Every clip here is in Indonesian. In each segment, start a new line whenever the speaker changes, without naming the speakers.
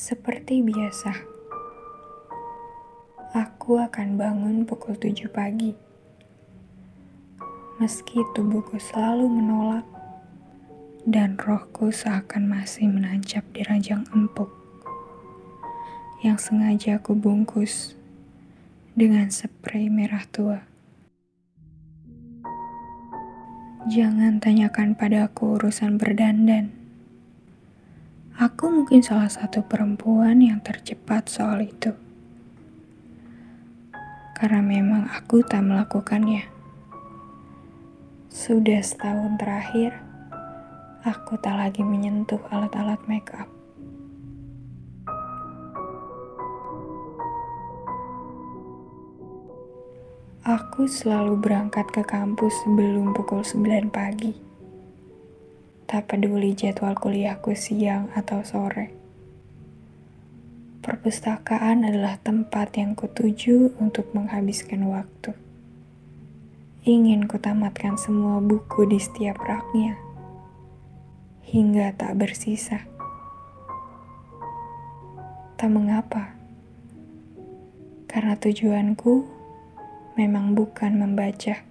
Seperti biasa, aku akan bangun pukul 7 pagi. Meski tubuhku selalu menolak dan rohku seakan masih menancap di ranjang empuk yang sengaja aku bungkus dengan spray merah tua. Jangan tanyakan padaku urusan berdandan. Aku mungkin salah satu perempuan yang tercepat soal itu. Karena memang aku tak melakukannya. Sudah setahun terakhir, aku tak lagi menyentuh alat-alat make up. Aku selalu berangkat ke kampus sebelum pukul 9 pagi. Tak peduli jadwal kuliahku siang atau sore. Perpustakaan adalah tempat yang kutuju untuk menghabiskan waktu. Ingin kutamatkan semua buku di setiap raknya, hingga tak bersisa. Tak mengapa, karena tujuanku memang bukan membaca,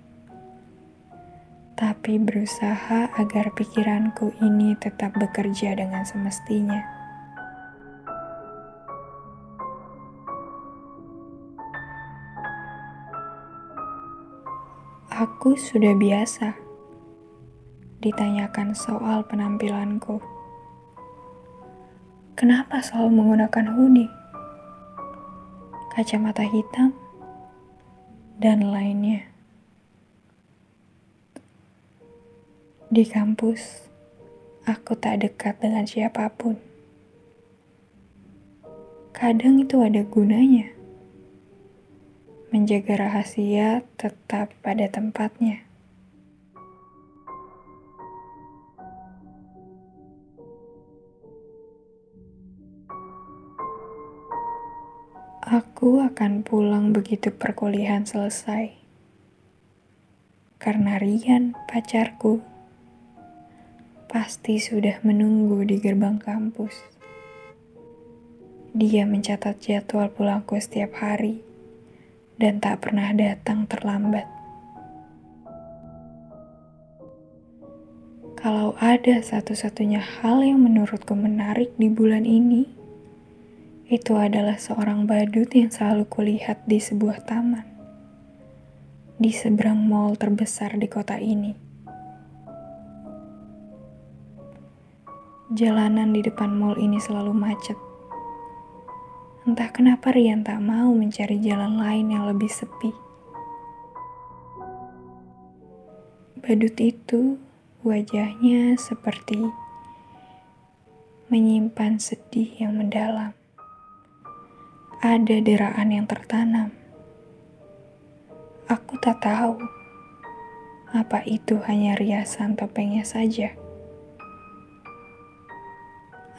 tapi berusaha agar pikiranku ini tetap bekerja dengan semestinya. Aku sudah biasa ditanyakan soal penampilanku. Kenapa selalu menggunakan hoodie? Kacamata hitam? dan lainnya. Di kampus, aku tak dekat dengan siapa pun. Kadang itu ada gunanya. Menjaga rahasia tetap pada tempatnya. Aku akan pulang begitu perkuliahan selesai. Karena Rian, pacarku, pasti sudah menunggu di gerbang kampus. Dia mencatat jadwal pulangku setiap hari dan tak pernah datang terlambat. Kalau ada satu-satunya hal yang menurutku menarik di bulan ini, itu adalah seorang badut yang selalu kulihat di sebuah taman. Di seberang mall terbesar di kota ini. Jalanan di depan mall ini selalu macet. Entah kenapa Rian tak mau mencari jalan lain yang lebih sepi. Badut itu wajahnya seperti menyimpan sedih yang mendalam ada deraan yang tertanam. Aku tak tahu apa itu hanya riasan topengnya saja.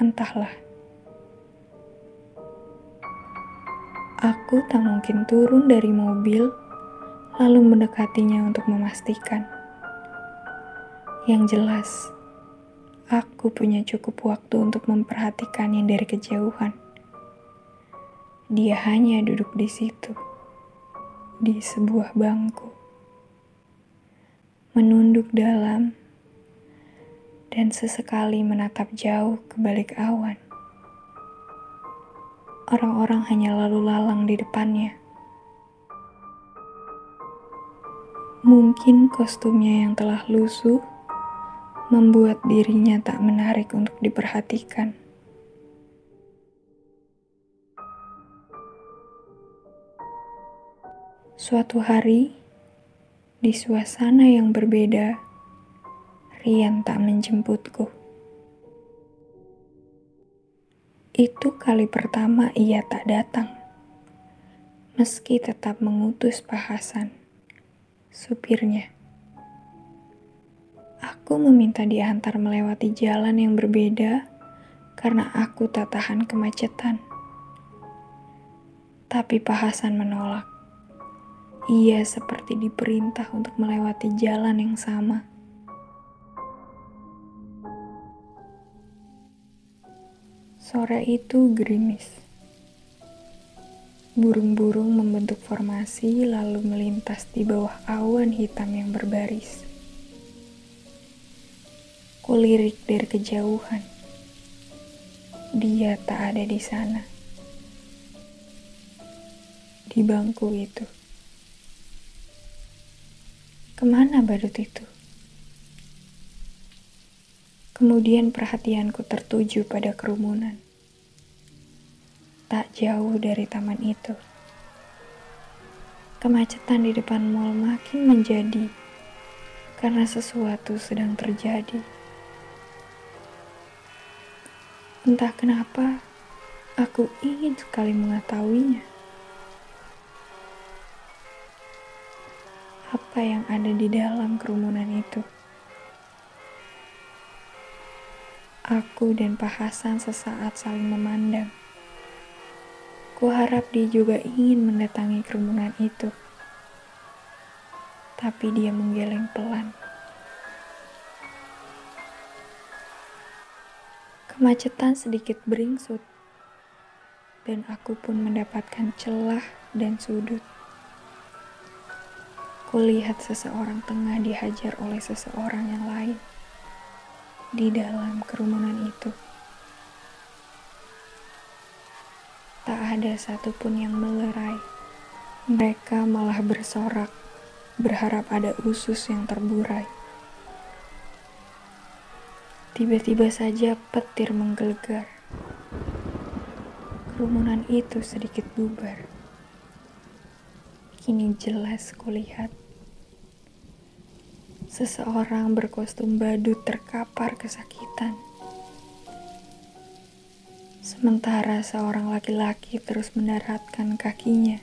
Entahlah. Aku tak mungkin turun dari mobil lalu mendekatinya untuk memastikan. Yang jelas, aku punya cukup waktu untuk memperhatikannya dari kejauhan. Dia hanya duduk di situ, di sebuah bangku, menunduk dalam, dan sesekali menatap jauh ke balik awan. Orang-orang hanya lalu lalang di depannya. Mungkin kostumnya yang telah lusuh membuat dirinya tak menarik untuk diperhatikan. Suatu hari, di suasana yang berbeda, Rian tak menjemputku. Itu kali pertama ia tak datang, meski tetap mengutus Pak Hasan, supirnya. Aku meminta diantar melewati jalan yang berbeda karena aku tak tahan kemacetan. Tapi Pak Hasan menolak. Ia seperti diperintah untuk melewati jalan yang sama. Sore itu gerimis. Burung-burung membentuk formasi lalu melintas di bawah awan hitam yang berbaris. Kulirik dari kejauhan. Dia tak ada di sana. Di bangku itu. Ke mana badut itu? Kemudian perhatianku tertuju pada kerumunan. Tak jauh dari taman itu. Kemacetan di depan mall makin menjadi karena sesuatu sedang terjadi. Entah kenapa, aku ingin sekali mengetahuinya. Apa yang ada di dalam kerumunan itu? Aku dan Pak Hasan sesaat saling memandang. Kuharap dia juga ingin mendatangi kerumunan itu. Tapi dia menggeleng pelan. Kemacetan sedikit beringsut. Dan aku pun mendapatkan celah dan sudut. Kulihat seseorang tengah dihajar oleh seseorang yang lain di dalam kerumunan itu. Tak ada satupun yang melerai. Mereka malah bersorak, berharap ada usus yang terburai. Tiba-tiba saja petir menggelegar. Kerumunan itu sedikit bubar. Kini jelas kulihat seseorang berkostum badut terkapar kesakitan. Sementara seorang laki-laki terus mendaratkan kakinya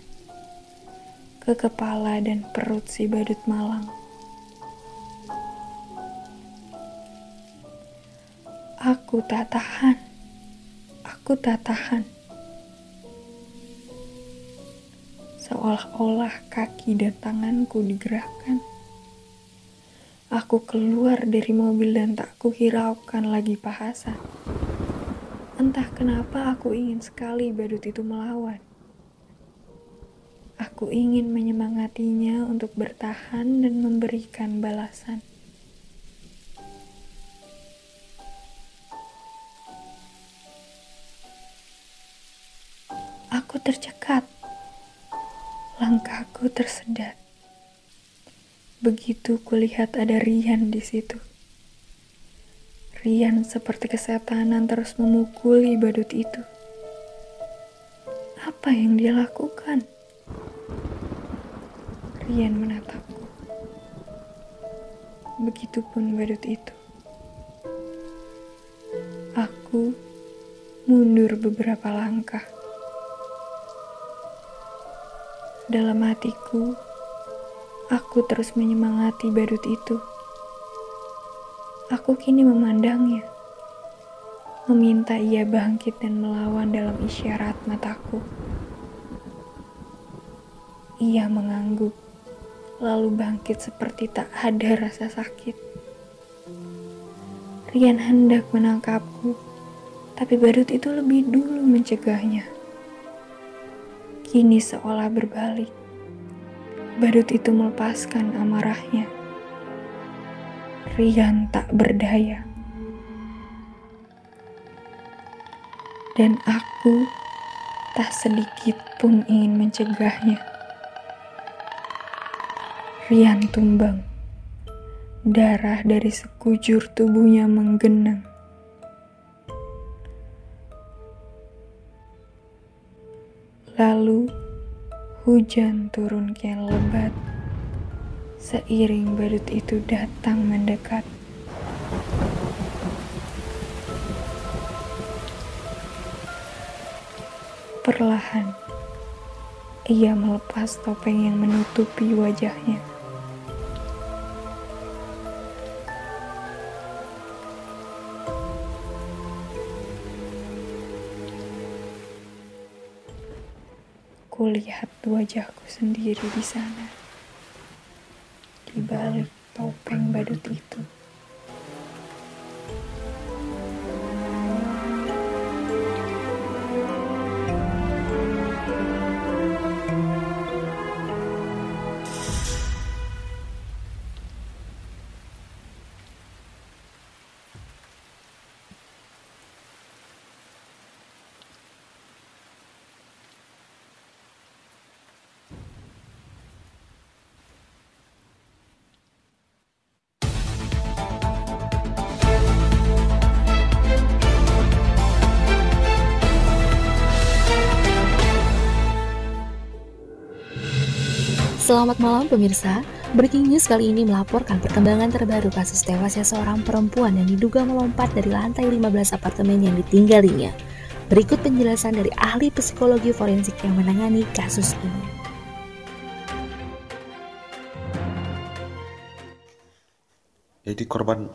ke kepala dan perut si badut malang. Aku tak tahan. Aku tak tahan. Seolah-olah kaki dan tanganku digerakkan. Aku keluar dari mobil dan tak kuhiraukan lagi bahasa. Entah kenapa aku ingin sekali badut itu melawan. Aku ingin menyemangatinya untuk bertahan dan memberikan balasan. Aku tercekat. Langkahku tersedat. Begitu kulihat ada Rian di situ. Rian seperti kesetanan terus memukuli badut itu. Apa yang dia lakukan? Rian menatapku. Begitupun badut itu. Aku mundur beberapa langkah. Dalam hatiku, Aku terus menyemangati badut itu. Aku kini memandangnya, meminta ia bangkit dan melawan dalam isyarat mataku. Ia mengangguk, lalu bangkit seperti tak ada rasa sakit. Rian hendak menangkapku, tapi badut itu lebih dulu mencegahnya. Kini seolah berbalik Badut itu melepaskan amarahnya. Rian tak berdaya. Dan aku tak sedikit pun ingin mencegahnya. Rian tumbang. Darah dari sekujur tubuhnya menggenang. Lalu Hujan turun kian lebat, seiring badut itu datang mendekat. Perlahan, ia melepas topeng yang menutupi wajahnya. Kulihat wajahku sendiri di sana, di balik topeng badut itu.
Selamat malam pemirsa. Breaking news kali ini melaporkan perkembangan terbaru kasus tewasnya seorang perempuan yang diduga melompat dari lantai 15 apartemen yang ditinggalinya. Berikut penjelasan dari ahli psikologi forensik yang menangani kasus ini.
Jadi korban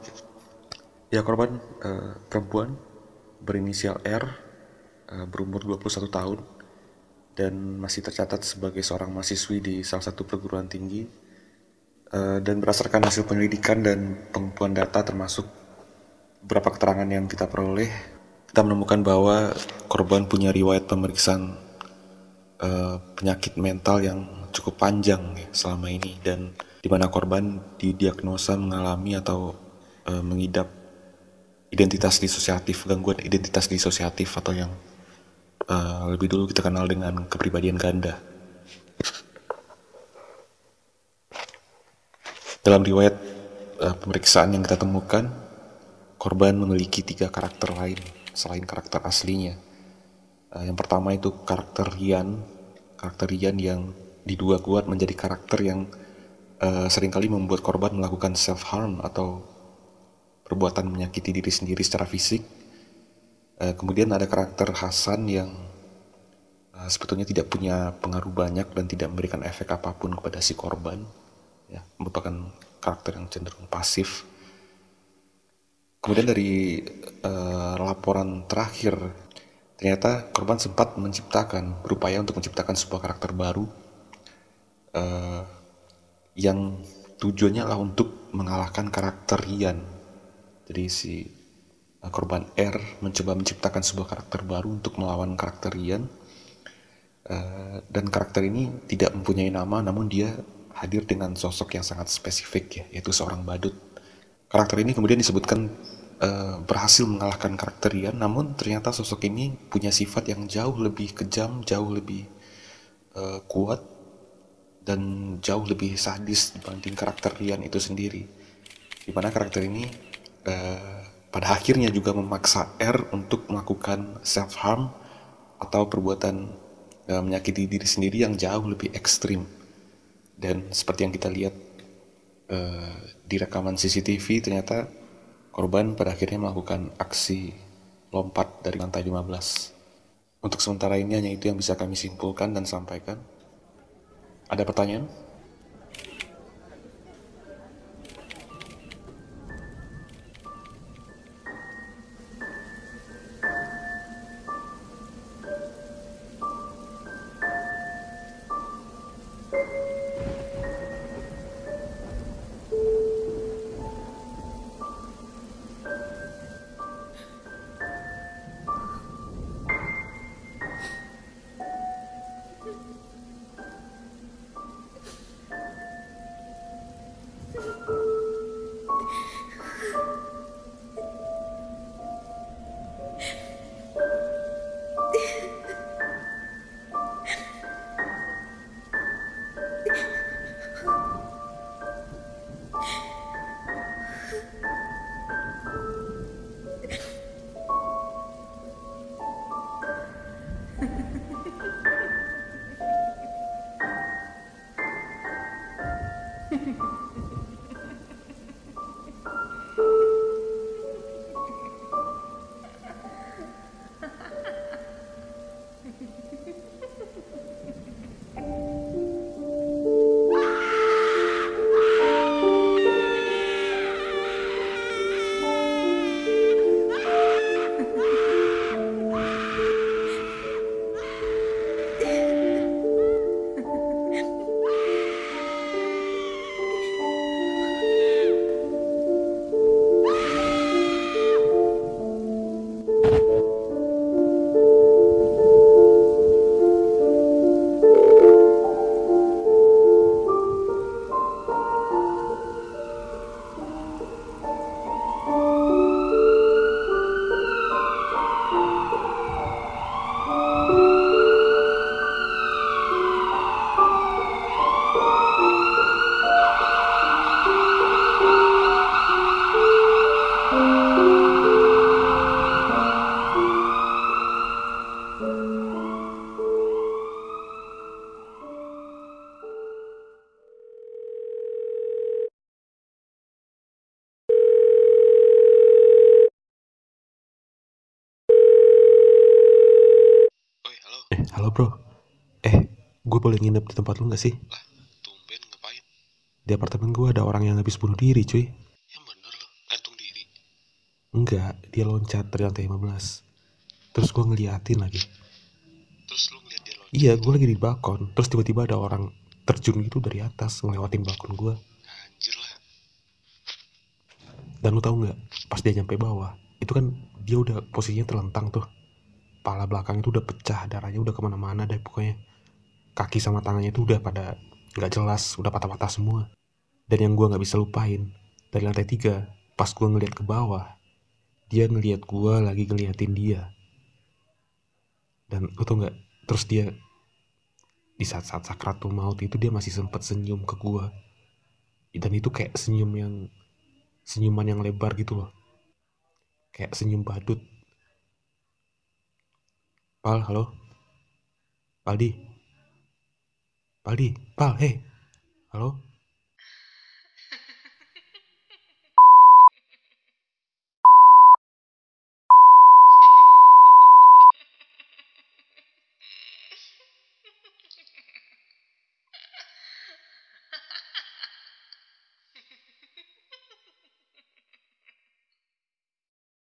ya korban uh, perempuan berinisial R uh, berumur 21 tahun dan masih tercatat sebagai seorang mahasiswi di salah satu perguruan tinggi uh, dan berdasarkan hasil penyelidikan dan pengumpulan data termasuk beberapa keterangan yang kita peroleh kita menemukan bahwa korban punya riwayat pemeriksaan uh, penyakit mental yang cukup panjang ya, selama ini dan di mana korban didiagnosa mengalami atau uh, mengidap identitas disosiatif gangguan identitas disosiatif atau yang uh, lebih dulu kita kenal dengan kepribadian ganda. Dalam riwayat uh, pemeriksaan yang kita temukan, korban memiliki tiga karakter lain selain karakter aslinya. Uh, yang pertama itu karakter Rian, karakter Rian yang diduga kuat menjadi karakter yang uh, sering kali membuat korban melakukan self harm atau perbuatan menyakiti diri sendiri secara fisik Uh, kemudian ada karakter Hasan yang uh, sebetulnya tidak punya pengaruh banyak dan tidak memberikan efek apa pun kepada si korban, ya, merupakan karakter yang cenderung pasif. Kemudian dari uh, laporan terakhir, ternyata korban sempat menciptakan, berupaya untuk menciptakan sebuah karakter baru uh, yang tujuannya adalah untuk mengalahkan karakter Rian. Jadi si korban R mencoba menciptakan sebuah karakter baru untuk melawan karakter Rian uh, dan karakter ini tidak mempunyai nama namun dia hadir dengan sosok yang sangat spesifik ya yaitu seorang badut. Karakter ini kemudian disebutkan uh, berhasil mengalahkan karakter Rian namun ternyata sosok ini punya sifat yang jauh lebih kejam jauh lebih uh, kuat dan jauh lebih sadis dibanding karakter Rian itu sendiri. Di mana karakter ini uh, pada akhirnya juga memaksa R untuk melakukan self harm atau perbuatan e, menyakiti diri sendiri yang jauh lebih ekstrim. Dan seperti yang kita lihat e, di rekaman CCTV ternyata korban pada akhirnya melakukan aksi lompat dari lantai 15. Untuk sementara ini hanya itu yang bisa kami simpulkan dan sampaikan. Ada pertanyaan?
Bro, eh gue boleh nginep di tempat lu gak sih?
Lah, tumben ngapain?
Di apartemen gue ada orang yang habis bunuh diri cuy.
Yang bener lo, gantung diri.
Enggak, dia loncat dari lantai 15. Terus gue ngeliatin lagi.
Terus lu ngeliat dia loncat.
Iya, gue lagi di balkon. Terus tiba-tiba ada orang terjun gitu dari atas ngelewatin balkon gue.
Anjir lah.
Dan lu tahu nggak, pas dia nyampe bawah, itu kan dia udah posisinya terlentang tuh. Pala belakang itu udah pecah, darahnya udah ke mana-mana deh pokoknya. Kaki sama tangannya itu udah pada nggak jelas, udah patah-patah semua. Dan yang gue nggak bisa lupain, dari lantai tiga, pas gue ngeliat ke bawah, dia ngeliat gue lagi ngeliatin dia. Dan lu tau nggak, terus dia di saat-saat sakratul maut itu dia masih sempet senyum ke gue. Dan itu kayak senyum yang senyuman yang lebar gitu loh kayak senyum badut Pal halo. Paldi. Paldi Pal hey halo